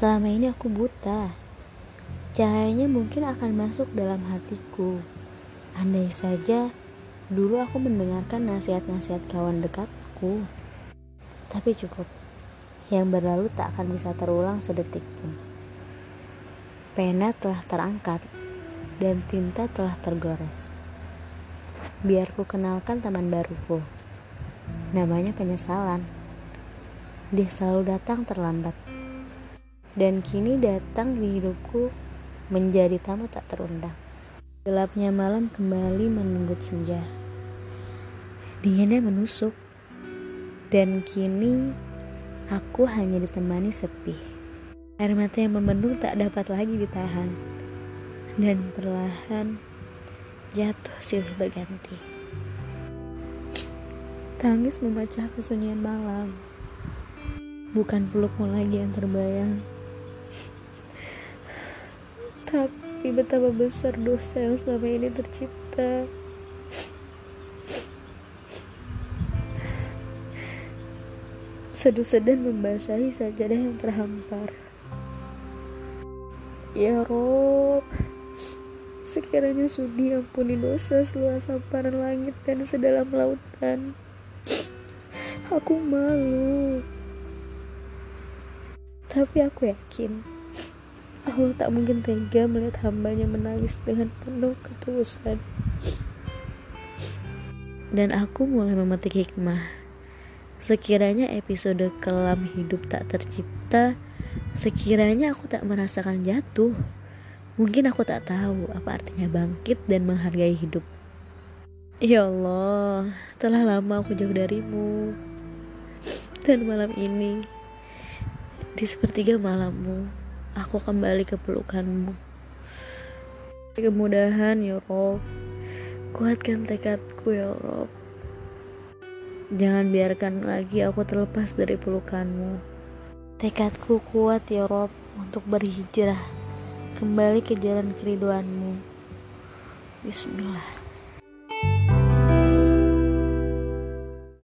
Selama ini aku buta. Cahayanya mungkin akan masuk dalam hatiku. Andai saja dulu aku mendengarkan nasihat-nasihat kawan dekatku. Tapi cukup. Yang berlalu tak akan bisa terulang sedetik pun. Pena telah terangkat dan tinta telah tergores. Biar ku kenalkan teman baruku. Namanya penyesalan. Dia selalu datang terlambat. Dan kini datang di hidupku menjadi tamu tak terundang. Gelapnya malam kembali menunggu senja. Dinginnya menusuk. Dan kini aku hanya ditemani sepi. Air mata yang membendung tak dapat lagi ditahan dan perlahan jatuh silih berganti. Tangis memecah kesunyian malam. Bukan pelukmu lagi yang terbayang. Tapi betapa besar dosa yang selama ini tercipta. Sedu-sedan membasahi sajadah yang terhampar. Ya Rob, Sekiranya sudi ampuni dosa seluas hamparan langit dan sedalam lautan. Aku malu. Tapi aku yakin Allah tak mungkin tega melihat hambanya menangis dengan penuh ketulusan. Dan aku mulai memetik hikmah. Sekiranya episode kelam hidup tak tercipta, sekiranya aku tak merasakan jatuh. Mungkin aku tak tahu apa artinya bangkit dan menghargai hidup. Ya Allah, telah lama aku jauh darimu. Dan malam ini, di sepertiga malammu, aku kembali ke pelukanmu. Kemudahan ya Rob, kuatkan tekadku ya Rob. Jangan biarkan lagi aku terlepas dari pelukanmu. Tekadku kuat ya Rob untuk berhijrah kembali ke jalan keriduanmu. Bismillah.